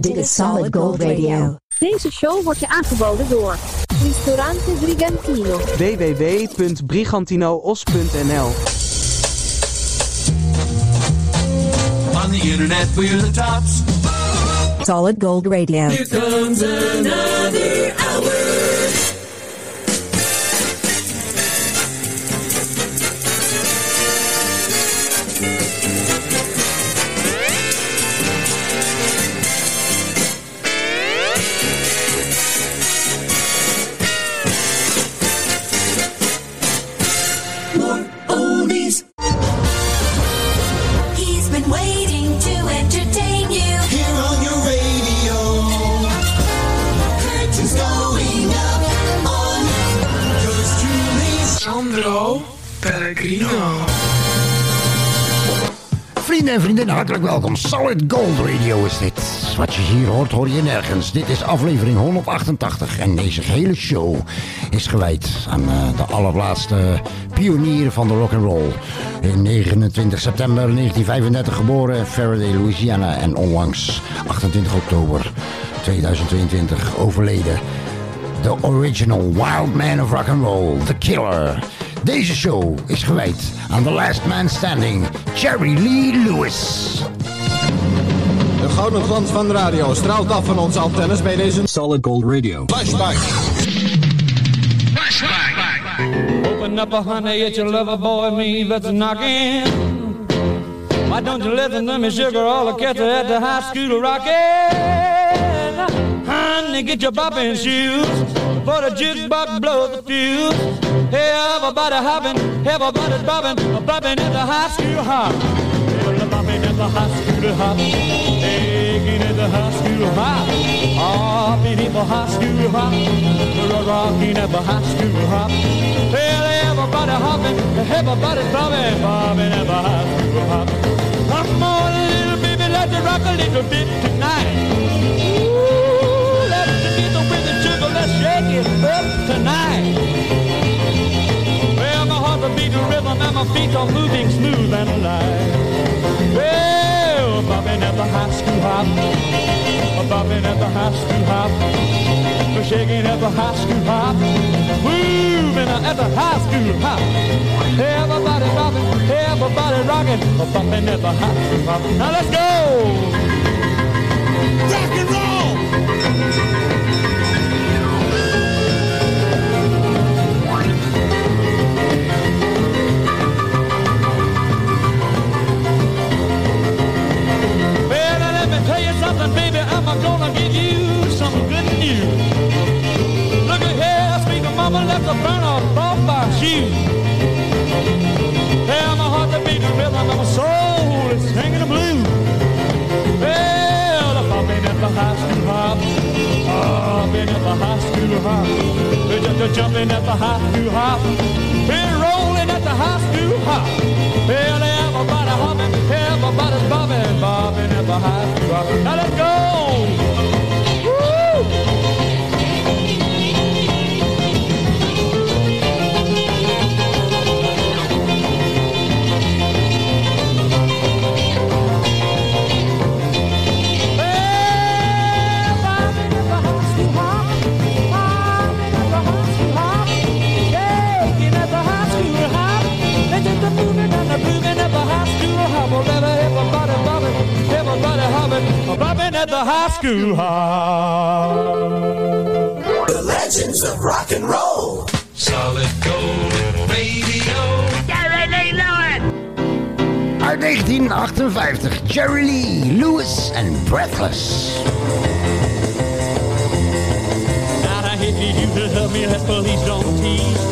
Dit is Solid Gold Radio. Deze show wordt je aangeboden door Ristorante Brigantino. www.brigantinoos.nl On the internet, we're the tops. Solid Gold Radio. Here comes another Vrienden en vriendinnen, hartelijk welkom. Solid Gold Radio is dit. Wat je hier hoort, hoor je nergens. Dit is aflevering 188 en deze hele show is gewijd aan eh, de allerlaatste pionier van de rock and roll. In 29 september 1935 geboren, Faraday, Louisiana en onlangs 28 oktober 2022 overleden. The original wild man of rock and roll, The Killer. Deze show is gewijd aan The Last Man Standing, Jerry Lee Lewis. De gouden glans van de radio straalt af van onze antennes bij deze Solid Gold Radio. flashback. Open up, honey, it's your lover boy, me that's knocking. Why don't you listen to me, sugar, all the cats at the high school rocking? Honey, get your bopping shoes, for the jukebox blows the fuse. Everybody hopping, everybody's bopping, bopping at the high school hop. Well, bopping at the high school hop, taking at the high school hop, hopping at the high school hop, rocking at the high school hop. Well, everybody hopping, everybody's bobbing, bobbing at the high school hop. Come on, little baby, let's rock a little bit tonight. Up tonight. Well, my heart's a beat rhythm and my feet are moving smooth and light. Well, bobbing at the high school hop, bobbing at the high school hop, shaking at the high school hop, moving at the high school hop. Everybody bobbing, everybody rocking, bobbing at the high school hop. Now let's go! Rock and roll! The burn off off my shoes. Well, my heart's a beating rhythm, and my soul is singing the blues. Well, I'm bobbing at the high school hop, bobbing at the high school hop, We're just jumping at the high school hop, we're rolling at the high school hop. Well, everybody hopping, everybody's bobbing, bobbing at the high school hop. Now let's go! The high school hop. The legends of rock and roll. Solid Gold Radio. Uit 1958, Jerry Lee Lewis en Breathless. Now if you to love me, let's please don't tease.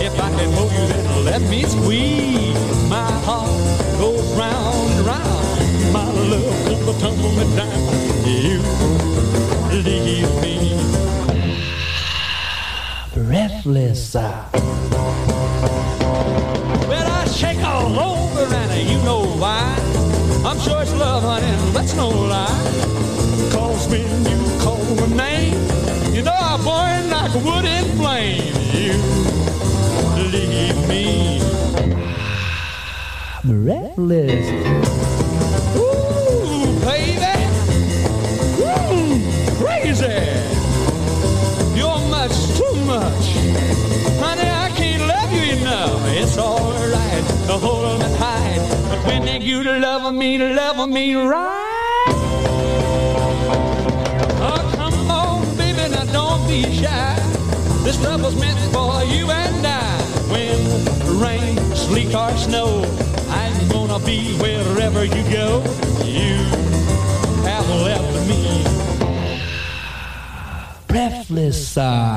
If I can hold you, then let me squeeze. Love comes a down. You leave me breathless. Well, I shake all over, and you know why. I'm sure it's love, honey, that's no lie. Cause when you call my name, you know I burn like wood in flame. You leave me breathless. Much. Honey, I can't love you enough. It's alright to hold me tight. But when they you to love me, to love me right. Oh, come on, baby, now don't be shy. This love was meant for you and I. When rain, sleet, or snow, I'm gonna be wherever you go. You have left me breathless. Uh,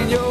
niño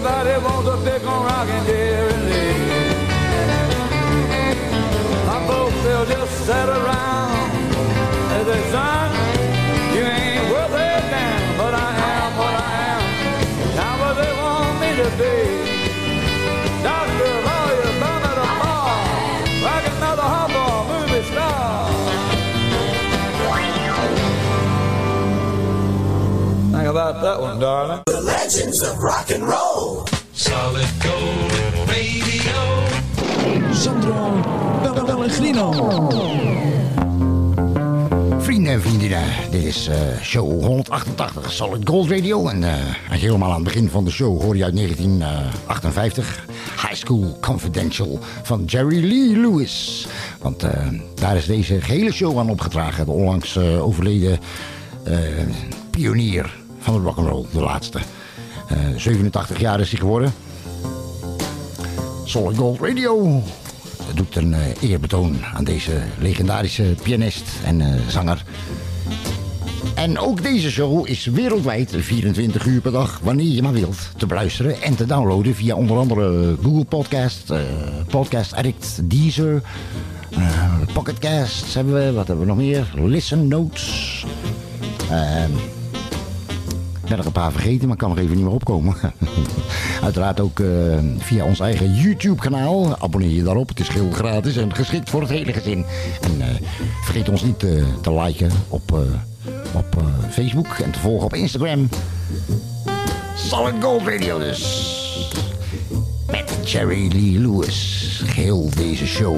everybody wants to pick on rockin' Jerry Lee. My folks, they'll just sit around and say, son, you ain't worth a damn, but I am what I am, not what they want me to be. Doctor, lawyer, bum at bar, another hardball movie star. Think about that one, darling. The legends of rock and roll. Solid gold radio. Sandro Pellegrino. Vrienden en vriendinnen, dit is eh, show 188, Solid Gold Radio. En eh, als je helemaal aan het begin van de show hoor je uit 1958 High School Confidential van Jerry Lee Lewis. Want eh, daar is deze gehele show aan opgedragen. De onlangs eh, overleden eh, pionier van de rock'n'roll, de laatste. Eh, 87 jaar is hij geworden. Solid Gold Radio. doet een eh, eerbetoon aan deze legendarische pianist en eh, zanger. En ook deze show is wereldwijd 24 uur per dag, wanneer je maar wilt, te beluisteren en te downloaden via onder andere Google Podcast, eh, Podcast Addict, Deezer, eh, Pocket Casts hebben we, wat hebben we nog meer? Listen Notes. Ehm, ik ben er een paar vergeten, maar kan er even niet meer opkomen. Uiteraard ook eh, via ons eigen YouTube-kanaal. Abonneer je daarop. Het is heel gratis en geschikt voor het hele gezin. En eh, vergeet ons niet eh, te liken op, op Facebook en te volgen op Instagram. Solid Gold Radio dus. Met Jerry Lee Lewis. Geheel deze show.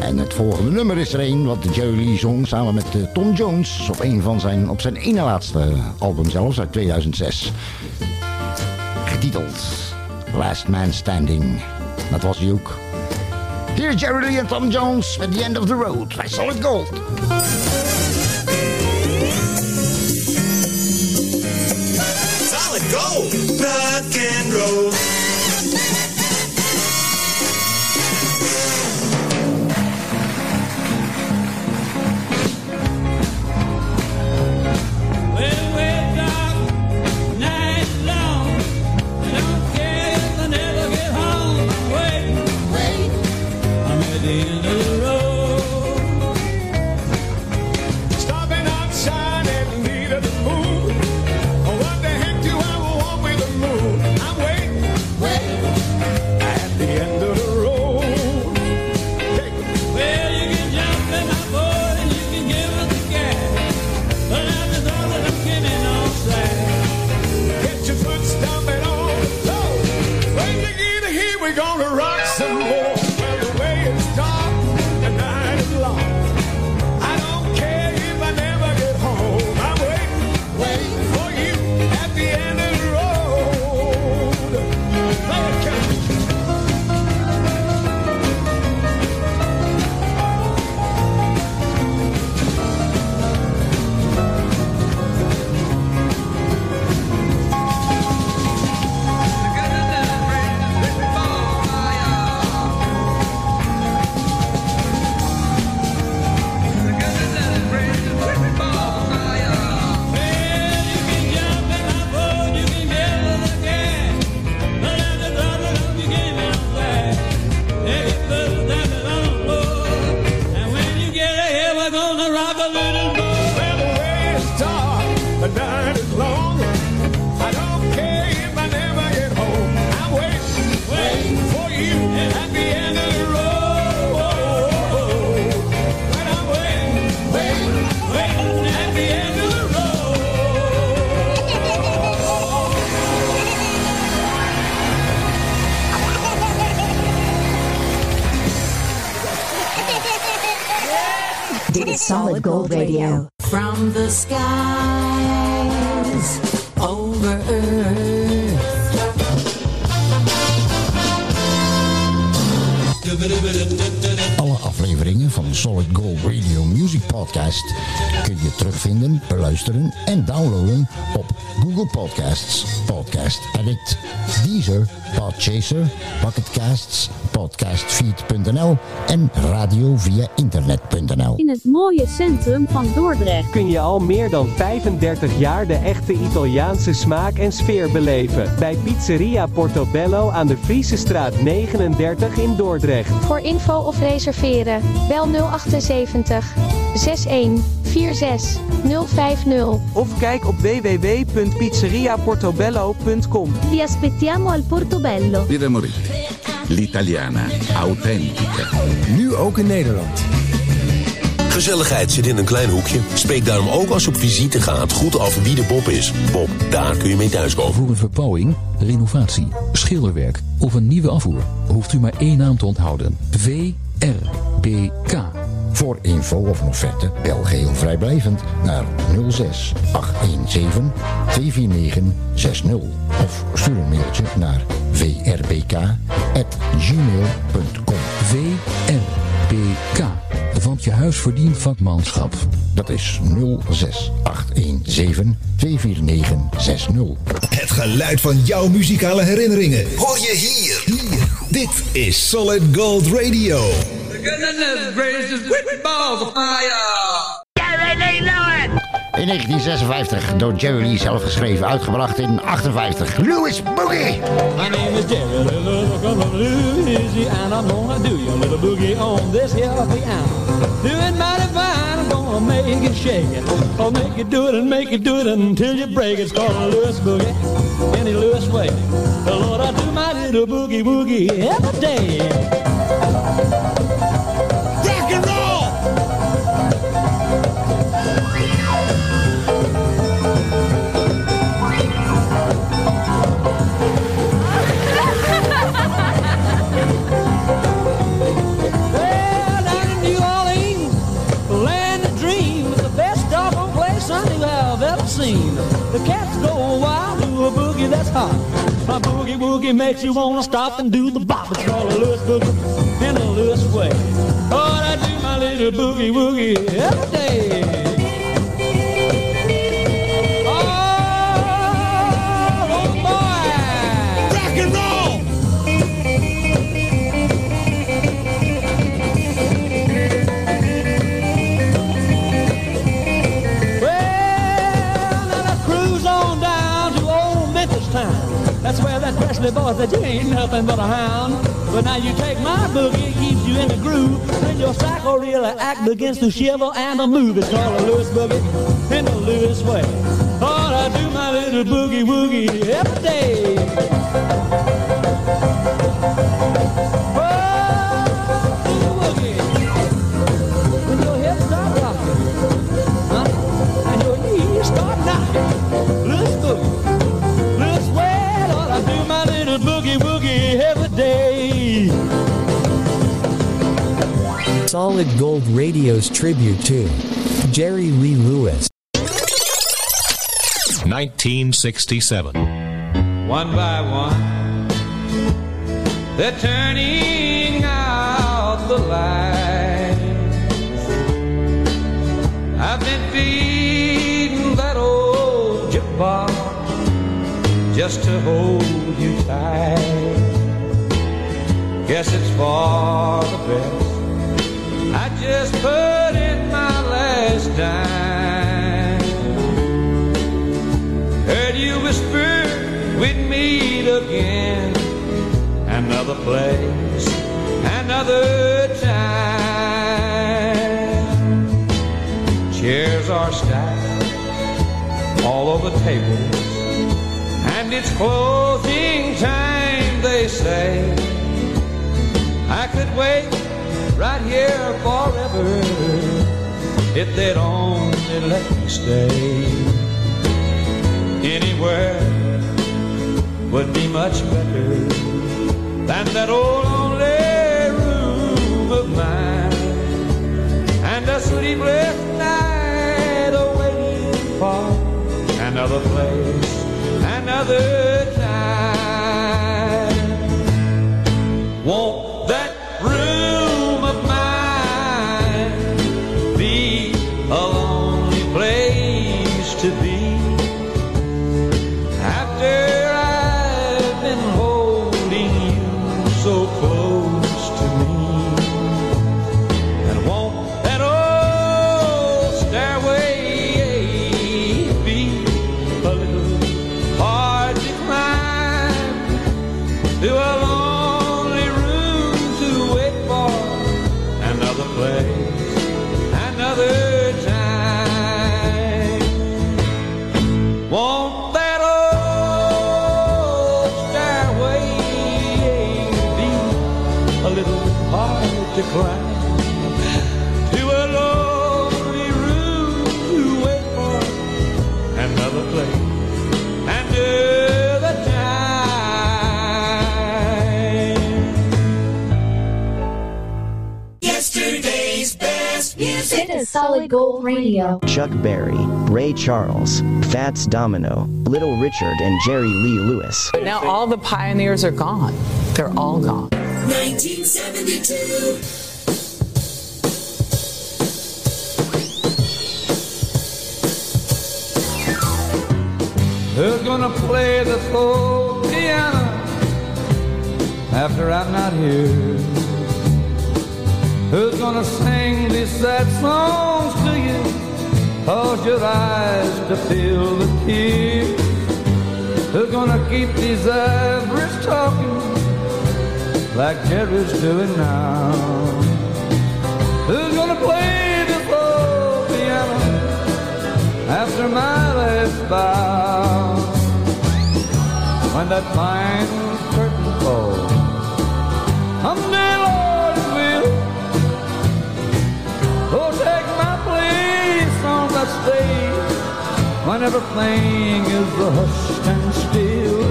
En het volgende nummer is er een wat Jerry zong samen met eh, Tom Jones op, een van zijn, op zijn ene laatste album zelfs uit 2006. Getiteld Last Man Standing. Dat was ook. Hier Jerry Lee en Tom Jones at the end of the road bij Solid Gold. Solid gold, rock and roll. Podcasts, Podcast Addict, Deezer, Podchaser, Pocketcasts, podcastfeed.nl en radio via internet.nl. In het mooie centrum van Dordrecht. kun je al meer dan 35 jaar de echte Italiaanse smaak en sfeer beleven. Bij Pizzeria Portobello aan de Friese straat 39 in Dordrecht. Voor info of reserveren, bel 078 61 46 050. Of kijk op www.pizzeriaportobello.com. Vi aspettiamo al Portobello. Morì. L'italiana autentica. Nu ook in Nederland. Gezelligheid zit in een klein hoekje. Spreek daarom ook als je op visite gaat goed af wie de Bob is. Bob, daar kun je mee thuiskomen. Voor een verbouwing, renovatie, schilderwerk of een nieuwe afvoer hoeft u maar één naam te onthouden. VRBK. Voor info of een offerte bel geheel vrijblijvend naar 06 817 249 60 of stuur een mailtje naar vrbk@gmail.com. VRBK. Want je huis verdient vakmanschap. Dat is 06 817 249 60. Het geluid van jouw muzikale herinneringen. Hoor je hier. hier. Dit is Solid Gold Radio. Goodness gracious, quit balls of fire! In 1956 door Jerry Lee zelf geschreven, uitgebracht in 58. Louis Boogie! My name is Jerry come from Louisiana. I'm gonna do your little boogie on this here piano. Do it mighty fine, I'm gonna make it shake it. I'll make it do it and make it do it until you break it. It's called a Louis boogie, any Louis way. The Lord, I do my little boogie woogie every day. Boogie woogie makes you wanna stop and do the bop. It's called a Louis boogie in a Louis way. Oh, I do my little boogie woogie every day. Where that Presley boy said you ain't nothing but a hound. But now you take my boogie, it keeps you in the groove. When your psycho really act begins to shiver and to move. It's called a Louis boogie in a Louis way. Oh, I do my little boogie woogie every day. Solid Gold Radio's tribute to Jerry Lee Lewis. 1967. One by one, they're turning out the lights. I've been feeding that old jukebox just to hold you tight. Guess it's for the best. Dime. Heard you whisper we'd meet again. Another place, another time. Chairs are stacked all over tables, and it's closing time, they say. I could wait right here forever if they'd only let me stay. Anywhere would be much better than that old lonely room of mine and a sleepless night awaiting for another place, another time. Solid Gold Radio. Chuck Berry, Ray Charles, Fats Domino, Little Richard, and Jerry Lee Lewis. But now all the pioneers are gone. They're all gone. 1972. Who's gonna play the full piano? after I'm not here? Who's gonna sing these sad songs to you? Cause your eyes to fill with tears. Who's gonna keep these ivories talking like Jerry's doing now? Who's gonna play this old piano after my last bow? When that final that stage when everything is hushed and still.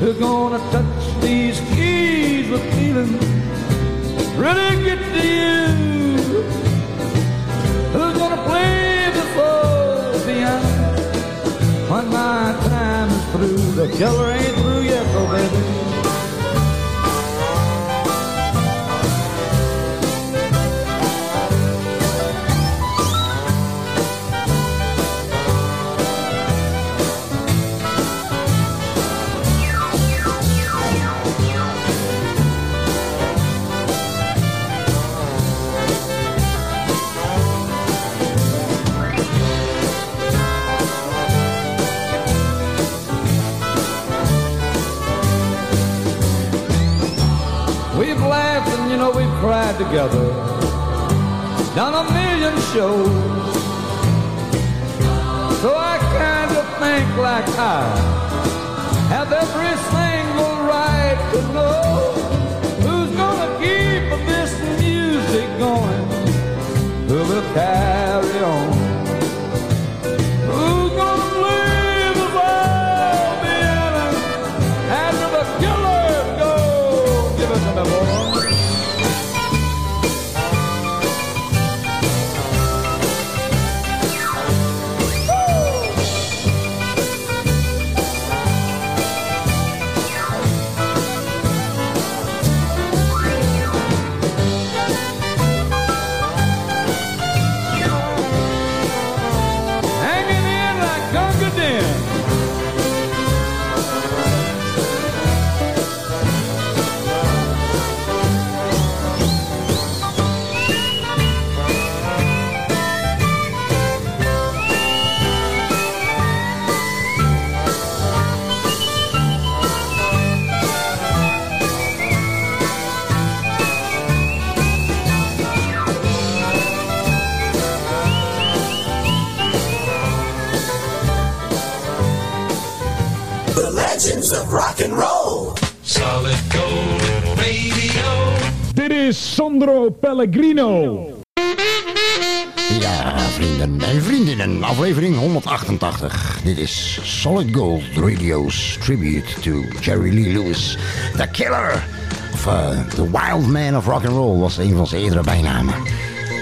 Who's gonna touch these keys with feeling? Really get to you. Who's gonna play the old piano when my time is through? The killer ain't through yet, though, baby. Cried together, done a million shows. So I kind of think like I have every single right to know who's gonna keep this music going, who will carry on. Of rock and roll. Solid Gold Radio. Dit is Sandro Pellegrino. Ja, vrienden en vriendinnen, aflevering 188. Dit is Solid Gold Radio's tribute to Jerry Lee Lewis, The Killer. Of uh, The Wild Man of Rock and Roll was een van zijn eerdere bijnamen.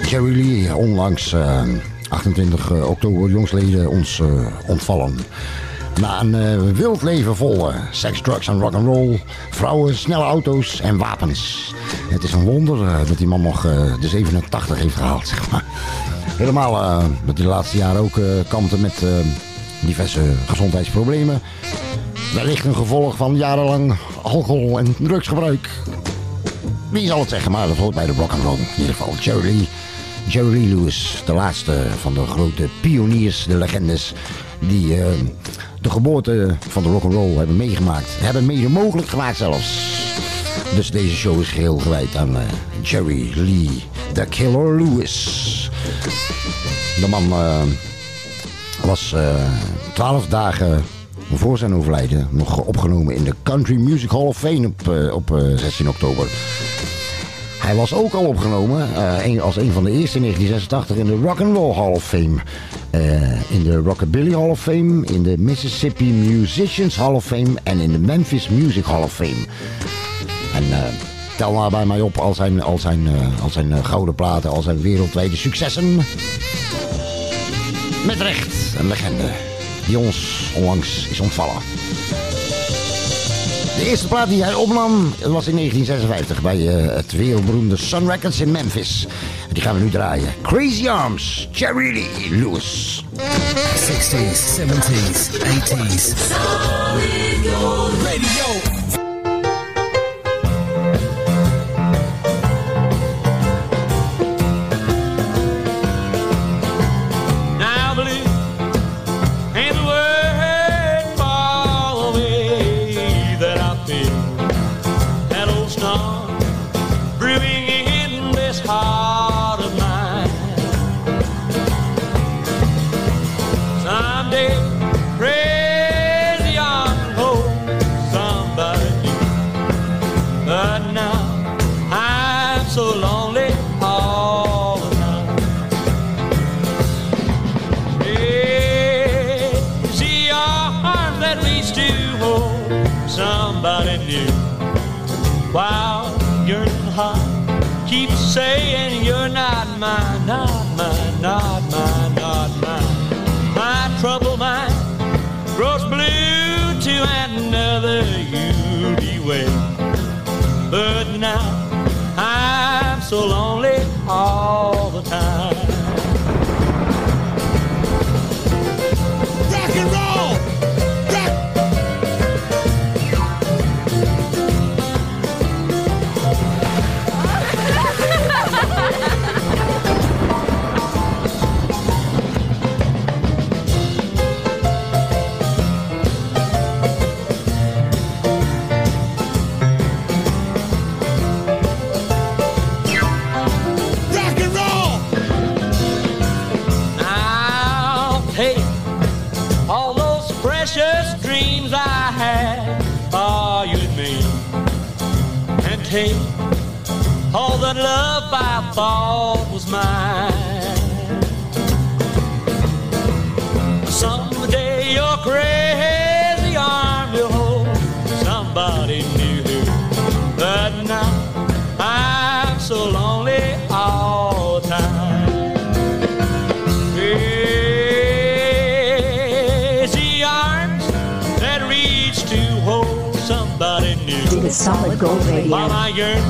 Jerry Lee, onlangs eh, 28 oktober jongsleden ons eh, ontvallen. Na een eh, wild leven vol eh, seks, drugs en rock and roll, vrouwen, snelle auto's en wapens. Het is een wonder eh, dat die man nog de 87 heeft gehaald, zeg maar. Helemaal dat hij de laatste jaren ook kampte met diverse gezondheidsproblemen. Wellicht een gevolg van jarenlang alcohol- en drugsgebruik. Wie zal het zeggen, maar dat hoort bij de rock and roll. In ieder geval Lee. Jerry Lewis, de laatste van de grote pioniers, de legendes... die eh, de geboorte van de rock and roll hebben meegemaakt. Hebben mede mogelijk gemaakt zelfs. Dus deze show is geheel gewijd aan eh, Jerry Lee, The Killer Lewis. De man eh, was twaalf dagen voor zijn overlijden nog opgenomen in de Country Music Hall of Fame op, op eh, 16 oktober. Hij was ook al opgenomen eh, als een van de eerste in 1986 in de Rock and Roll Hall of Fame. Eh, in de Rockabilly Hall of Fame, in de Mississippi Musicians Hall of Fame en in de Memphis Music Hall of Fame. En eh, tel maar bij mij op al zijn, al zijn, al zijn gouden platen, al zijn wereldwijde successen. Met recht een legende die ons onlangs is ontvallen. De eerste plaat die hij opnam was in 1956 bij eh, het wereldberoemde Sun Records in Memphis. En die gaan we nu draaien. Crazy Arms, Jerry Lee Lewis. 60s, 70s, 80s. Solid Gold Radio. solid gold radio. While my yearn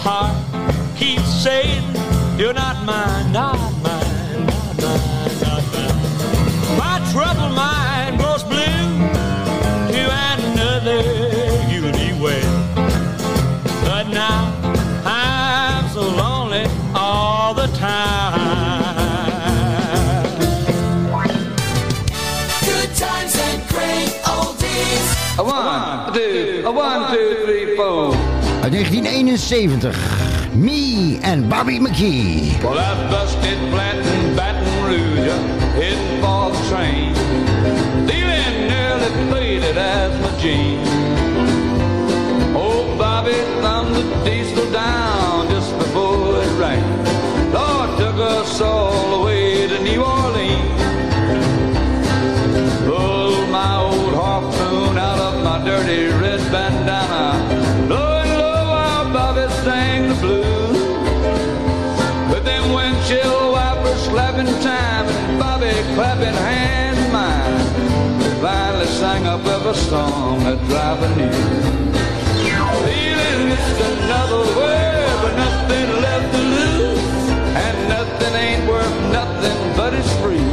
heart keeps saying, You're not mine, not 1971. Me and Bobby McGee. Well, I busted Baton Rouge, for the train. Dealing nearly as my jeans. Oh, Bobby thumbed the diesel down just before it rained. Lord took us all sang up every song that drive me. Feeling it's another way, but nothing left to lose. And nothing ain't worth nothing, but it's free.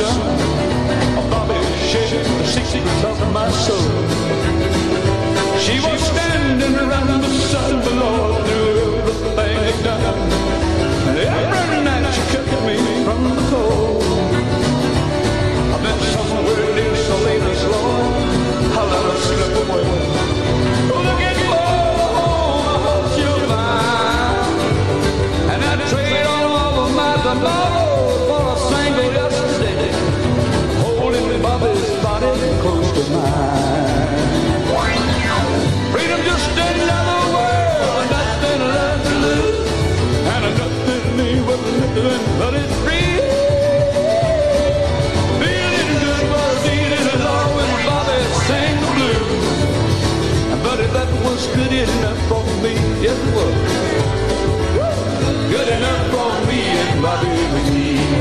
emotion. A bobby shaking the secrets of my soul. of mine. Freedom just another world, nothing left to lose, and nothing new but living, but it's free. Feeling good was eating along when Bobby sang the blues, but if that was good enough for me, it was good enough for me and Bobby McGee.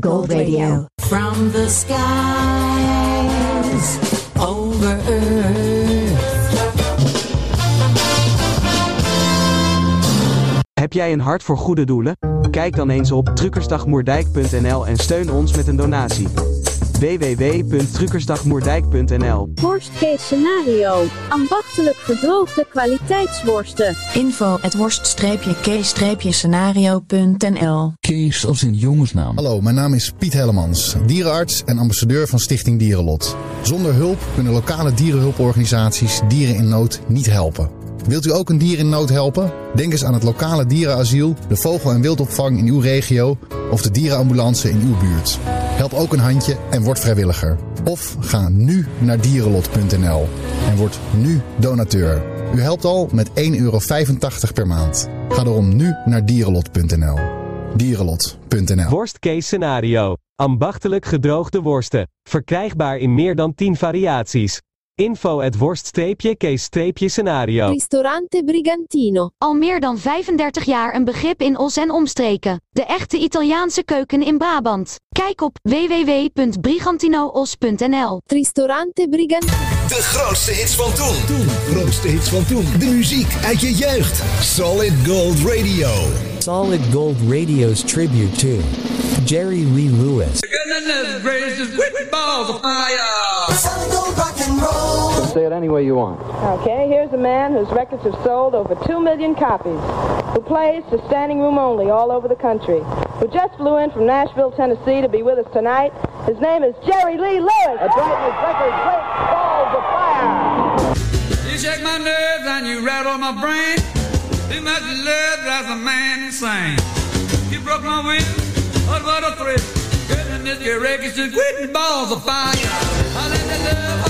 Gold Radio. From the skies over Earth. Heb jij een hart voor goede doelen? Kijk dan eens op truckersdagmoerdijk.nl en steun ons met een donatie. www.truckersdagmoerdijk.nl Worst case scenario. Ambachtelijk gedroogde kwaliteitsworsten. Info at worst-k-scenario.nl Kees als in jongensnaam. Hallo, mijn naam is Piet Hellemans, dierenarts en ambassadeur van Stichting Dierenlot. Zonder hulp kunnen lokale dierenhulporganisaties dieren in nood niet helpen. Wilt u ook een dier in nood helpen? Denk eens aan het lokale dierenasiel, de vogel- en wildopvang in uw regio of de dierenambulance in uw buurt. Help ook een handje en word vrijwilliger. Of ga nu naar dierenlot.nl en word nu donateur. U helpt al met 1,85 euro per maand. Ga daarom nu naar dierenlot.nl. Dierenlot.nl Worst case scenario. Ambachtelijk gedroogde worsten. Verkrijgbaar in meer dan 10 variaties. Info at worst-case-scenario. Ristorante Brigantino. Al meer dan 35 jaar een begrip in Os en omstreken. De echte Italiaanse keuken in Brabant. Kijk op www.brigantinoos.nl. Ristorante Brigantino. De grootste hits van toen. Toen. Grootste hits van toen. De muziek uit je jeugd. Solid Gold Radio. Solid Gold Radio's tribute to Jerry Lee Lewis. Say it any way you want. Okay, here's a man whose records have sold over 2 million copies, who plays to standing room only all over the country, who just flew in from Nashville, Tennessee to be with us tonight. His name is Jerry Lee Lewis. That's right, his record, Great Balls of Fire. You shake my nerves and you rattle my brain. Too much love drives a man insane. You broke my will, but what a thrill. Goodness, your record's just quitting balls of fire. I let the love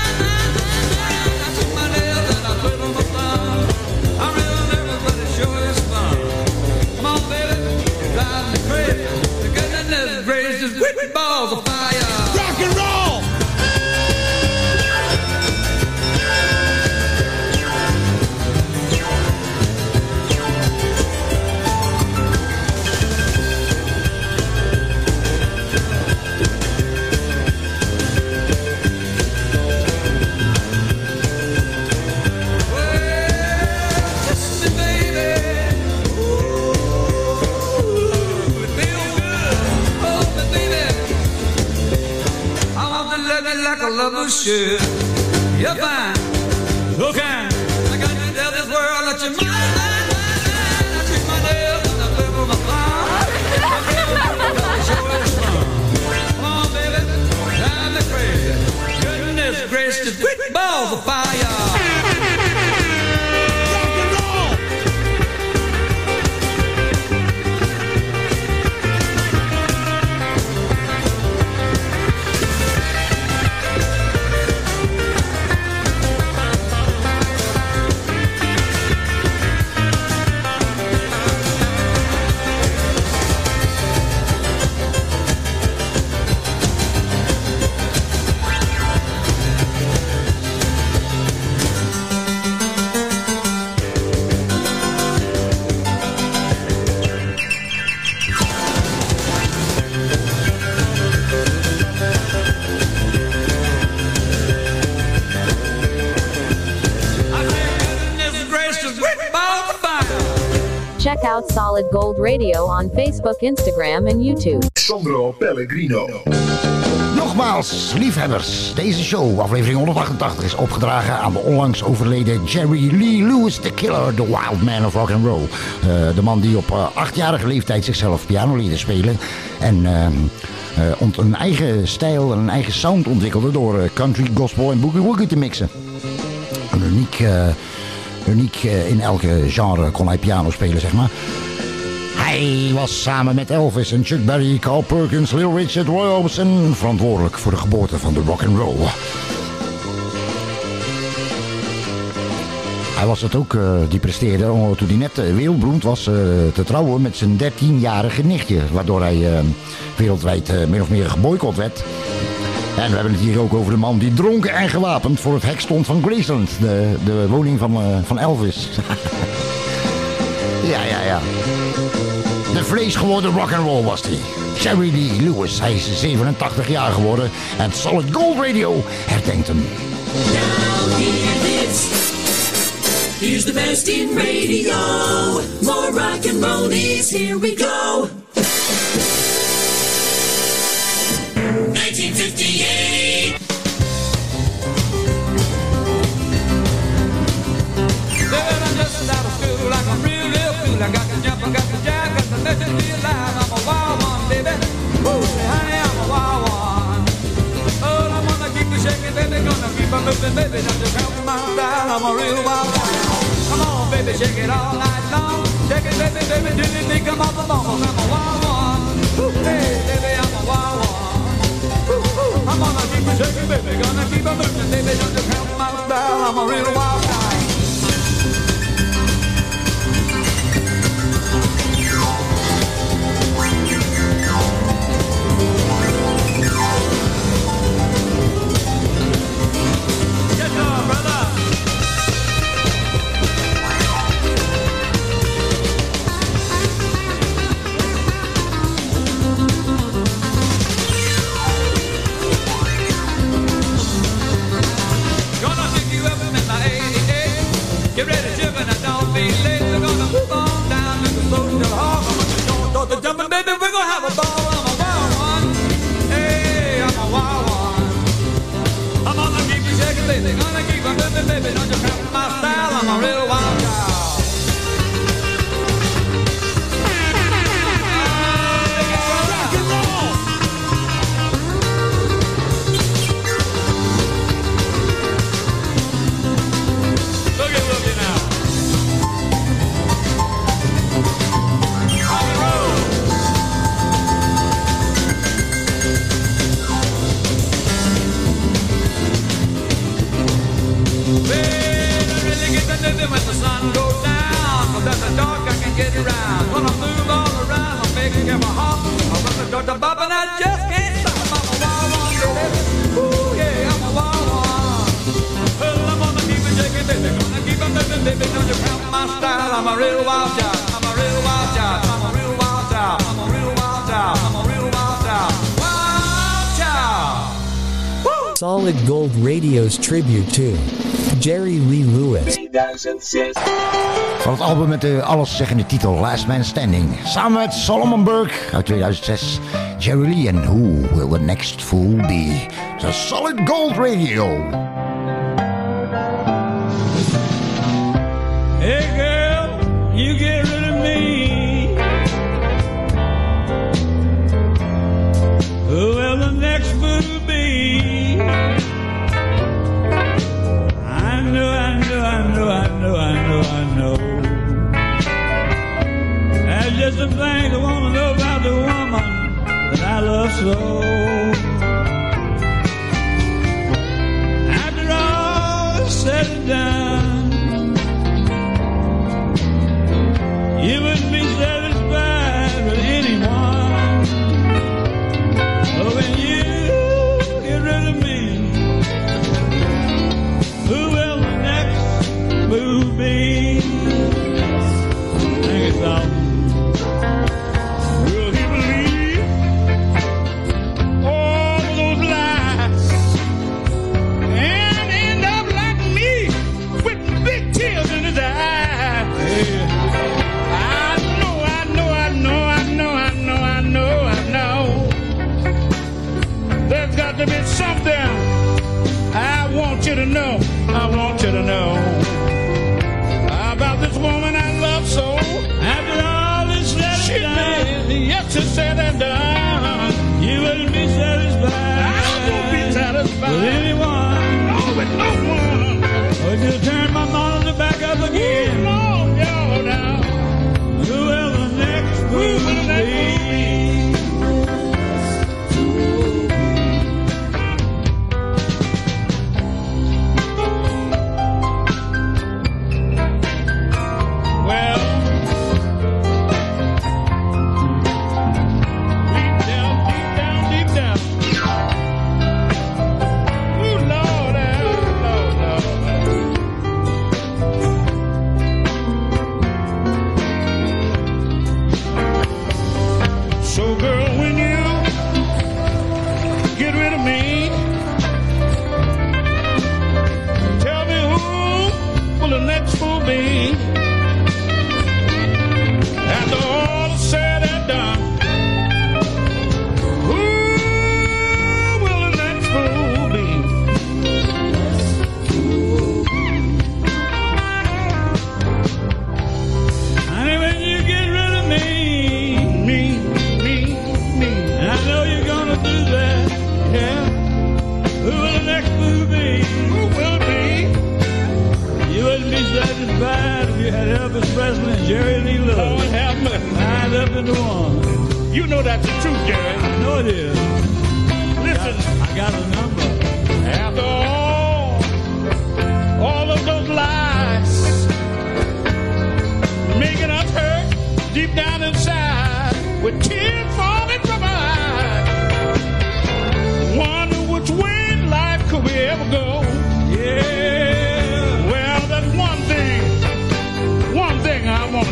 balls like a lover should. You're fine, so kind. I got to tell this world that you're mine. I my and I my baby, me crazy. Balls of fire. Check out Solid Gold Radio on Facebook, Instagram, and YouTube. Sandro Pellegrino. Nogmaals, liefhebbers, deze show, aflevering 188, is opgedragen aan de onlangs overleden Jerry Lee Lewis, the killer, the wild man of rock and roll. Eh, de man die op eh, achtjarige leeftijd zichzelf piano leerde spelen en ehm, eh, ont- een eigen stijl en een eigen sound ontwikkelde door country, gospel en boogie woogie te mixen. Een uniek, eh, uniek eh, in elke genre kon hij piano spelen, zeg maar. Hij was samen met Elvis en Chuck Berry, Carl Perkins, Lil Richard, Roy Orbison verantwoordelijk voor de geboorte van de rock and roll. Hij was het ook, eh, die presteerde, oh, toen hij net eh, wereldberoemd was te trouwen met zijn 13-jarige nichtje. Waardoor hij wereldwijd meer of meer geboycott werd. En we hebben het hier ook over de man die dronken en gewapend voor het hek stond van Graceland. De, de woning van, eh, van Elvis. ja, ja, ja. De vlees geworden rock'n'roll was hij. Jerry Lee Lewis, hij is 87 jaar geworden. En Solid Gold Radio herdenkt hem. The best in radio. More rock and roll here we go. 1958. Said I'm just like I'm real, cool. I got the jump, I got the jack, got to. I'm a wild one, baby. Say, honey, I'm a wild one. I'm baby. Gonna keep on moving, baby. I'm a real wild. Come on, baby, shake it all night long. Shake it, baby, baby, till you think I'm the. I'm a wild one. Hey, baby, I'm a wild one. I'm gonna keep you shaking, baby. Gonna keep on moving, baby. Don't you count my style. I'm a real wild guy. me Solid Gold Radio's tribute to Jerry Lee Lewis. 2006. Van het album met de alleszeggende titel Last Man Standing. Samen met Solomon Burke uit 2006. Jerry Lee en Who Will the Next Fool Be? The Solid Gold Radio. The thing I want to know about the woman that I love so. It's said and done. You wouldn't be satisfied. I won't be satisfied with anyone. No, oh, with no one. Would you turn my monitor back up again? No, no, no. Who will the next move be? be. You had Elvis Presley and Jerry Lee Lewis. Oh, Lord have mercy. Lined up into one. You know that's the truth, Jerry. I know it is. Listen, I got a number. after all, all of those lies, making us hurt deep down inside, with tears falling from our eyes, wonder which way in life could we ever go?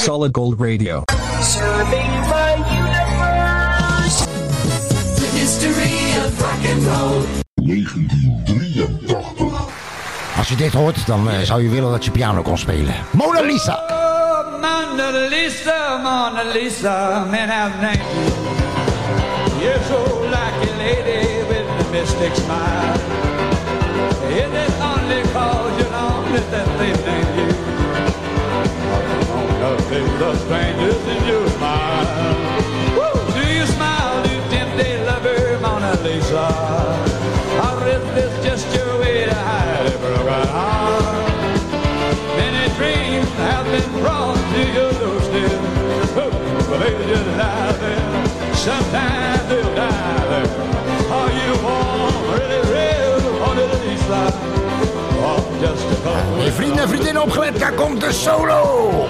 Solid Gold Radio. Serving my universe. The history of rock and roll. 1983. Als je dit hoort, dan eh, zou je willen dat je piano kon spelen. Mona Lisa. Oh, Mona Lisa, Mona Lisa, man have name. You're so like a lady with a mystic smile. Is it only cause you're lonely that they name you? The strangers in your smile. Woo! Do you smile, do tempted lover, Mona Lisa? Or is this just your way to hide a broken heart? Many dreams have been brought to your doorstep. Oh, but they just lie there. Sometimes they'll die there. Are you warm, really real, or did it slide? Or just a cold Hey, vrienden en vriendinnen opgelet, daar komt de solo.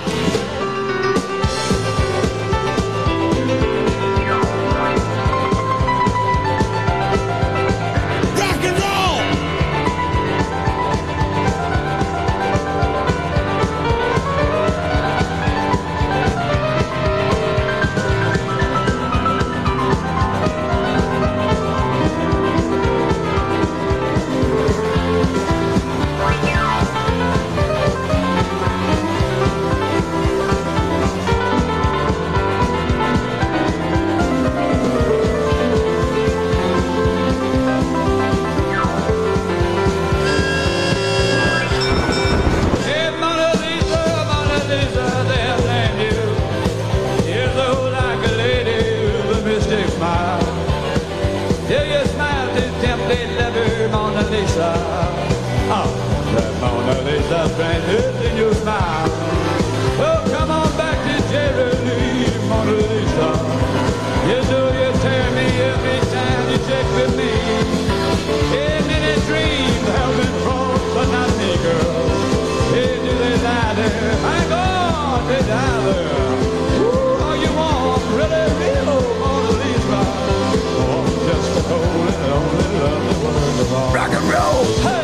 Rock and roll. Hey,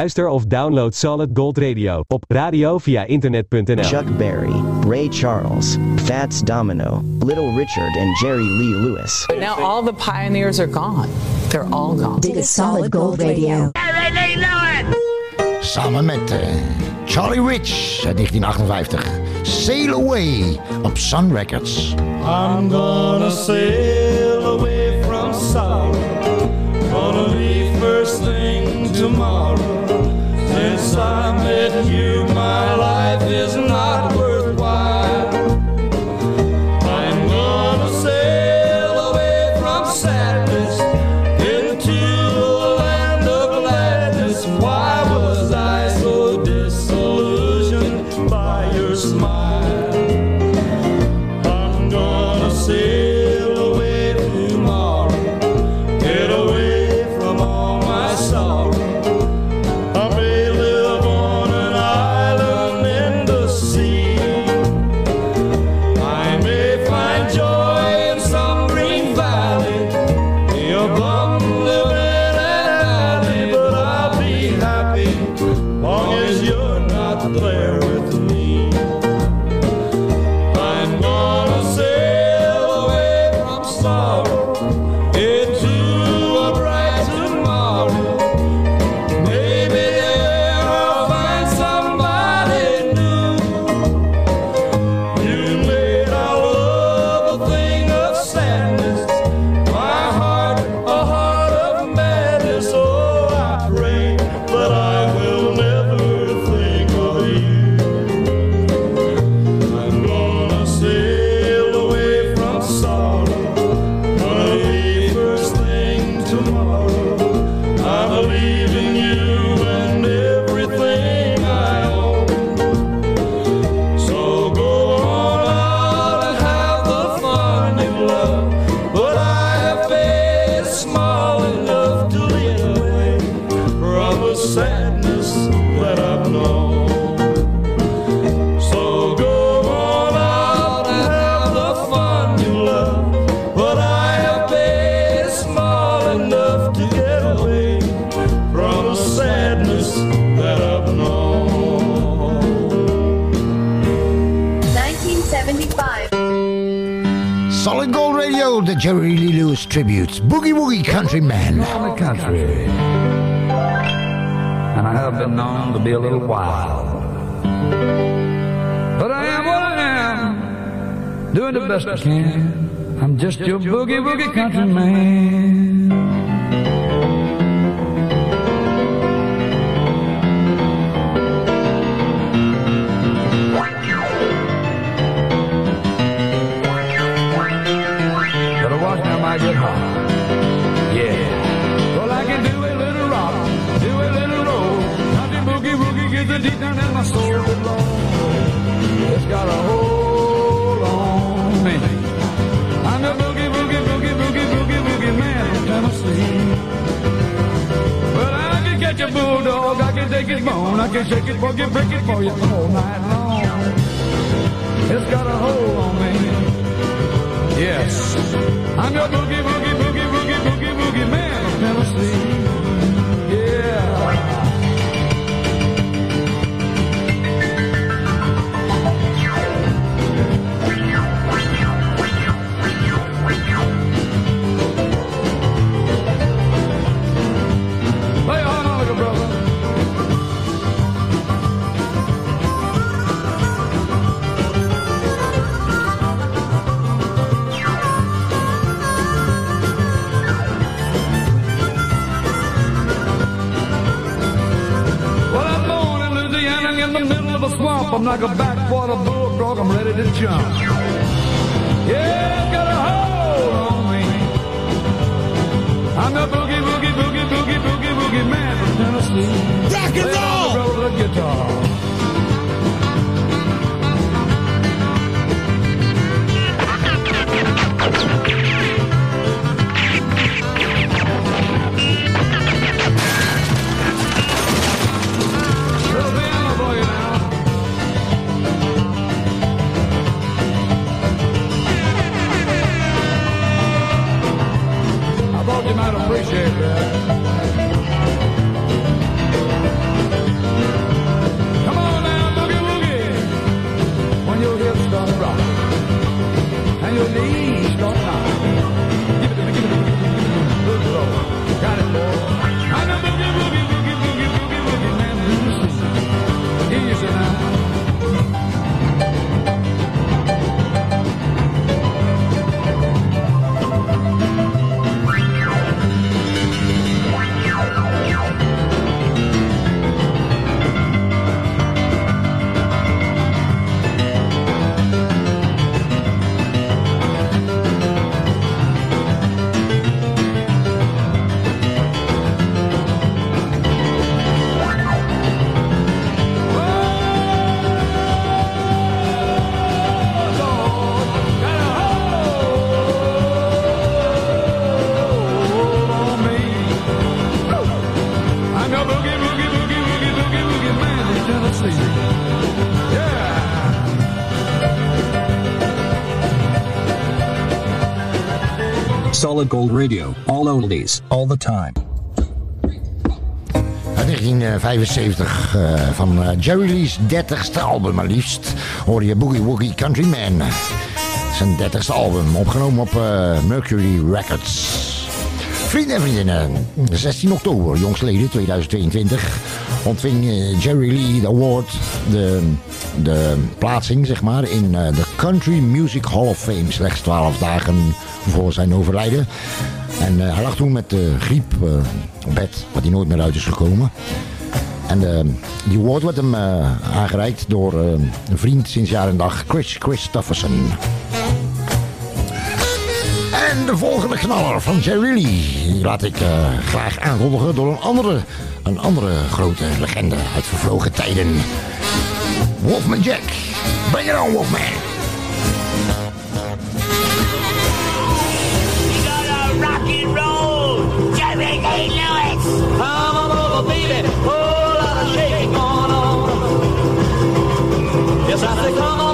Luister of download Solid Gold Radio op radio via internet.nl. Chuck Berry, Ray Charles, Fats Domino, Little Richard, and Jerry Lee Lewis. Now all the pioneers are gone. They're all gone. Dit is Solid Gold Radio. Samen met eh, Charlie Rich uit 1958. Sail Away op Sun Records. I'm gonna sail away from sorrow. Gonna leave first thing tomorrow. Since I met you, my life is not Lewis tributes. Boogie Woogie Countryman. On the country. And I have been known to be a little wild. But I am what I am, doing the best I can. I'm just your boogie woogie country the deep down in my soul. Lord, it's got a hold on me. I'm the boogie boogie boogie boogie boogie boogie man from Tennessee. Well, I can catch a bulldog, I can take his bone, I can shake it, boogie, break it for you all night long. It's got a hold on me. Yes, I'm your boogie, boogie, boogie, boogie, boogie, boogie man of Tennessee. I'm like a backwater bulldog. I'm ready to jump. Yeah, got a hold on me. I'm the boogie, boogie, boogie, boogie, boogie, boogie man from Tennessee. Rock and Play on the roll. I appreciate that. Gold Radio. All oldies. All the time. Uit 1975 eh, van eh, Jerry Lee's 30ste album maar liefst hoor je Boogie Woogie Countryman. Zijn 30ste album, opgenomen op eh, Mercury Records. Vrienden en vriendinnen, 16 oktober, jongstleden 2022, ontving Jerry Lee de award, de, de plaatsing zeg maar, in de Country Music Hall of Fame, slechts 12 dagen voor zijn overlijden. En eh, hij lag toen met griep eh, op bed, wat hij nooit meer uit is gekomen. En eh, die award werd hem aangereikt door een vriend sinds jaar en dag, Chris Christofferson. En de volgende knaller van Jerry laat ik graag aankondigen door een andere, een andere grote legende uit vervlogen tijden. Wolfman Jack. Bring it on, Wolfman. Over, baby. Whole lot of shaking going on. Yes, I say, come on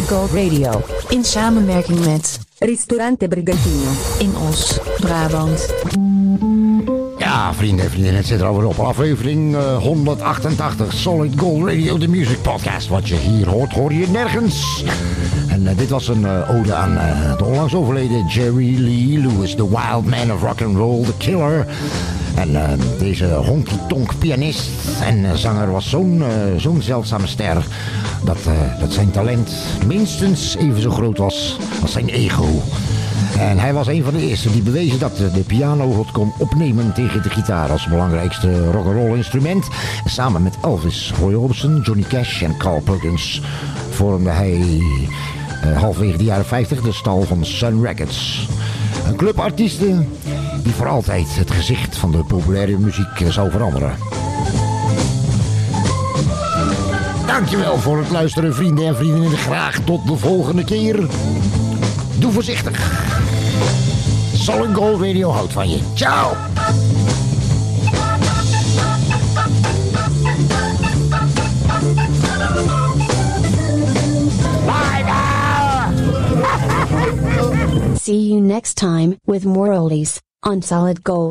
Solid Gold Radio. In samenwerking met Ristorante Brigantino. In Os, Brabant. Ja, vrienden en vriendinnen, het zit er alweer op. Aflevering eh, 188 Solid Gold Radio, de music podcast. Wat je hier hoort, hoor je nergens. En eh, dit was een eh, ode aan eh, de onlangs overleden Jerry Lee Lewis, the wild man of rock and roll, the killer. En eh, deze honky-tonk pianist en eh, zanger was zo'n eh, zo'n zeldzame ster... Dat, eh, dat zijn talent minstens even zo groot was als zijn ego. En hij was een van de eerste die bewezen dat de, piano het kon opnemen tegen de gitaar als belangrijkste rock'n'roll instrument. Samen met Elvis, Roy Orbison, Johnny Cash en Carl Perkins vormde hij eh, halverwege de jaren 50 de stal van Sun Records. Een club artiesten die voor altijd het gezicht van de populaire muziek eh, zou veranderen. Dankjewel voor het luisteren, vrienden en vriendinnen. Graag tot de volgende keer. Doe voorzichtig. Solid Gold Radio houdt van je. Ciao. See you next time with more oldies on Solid Gold.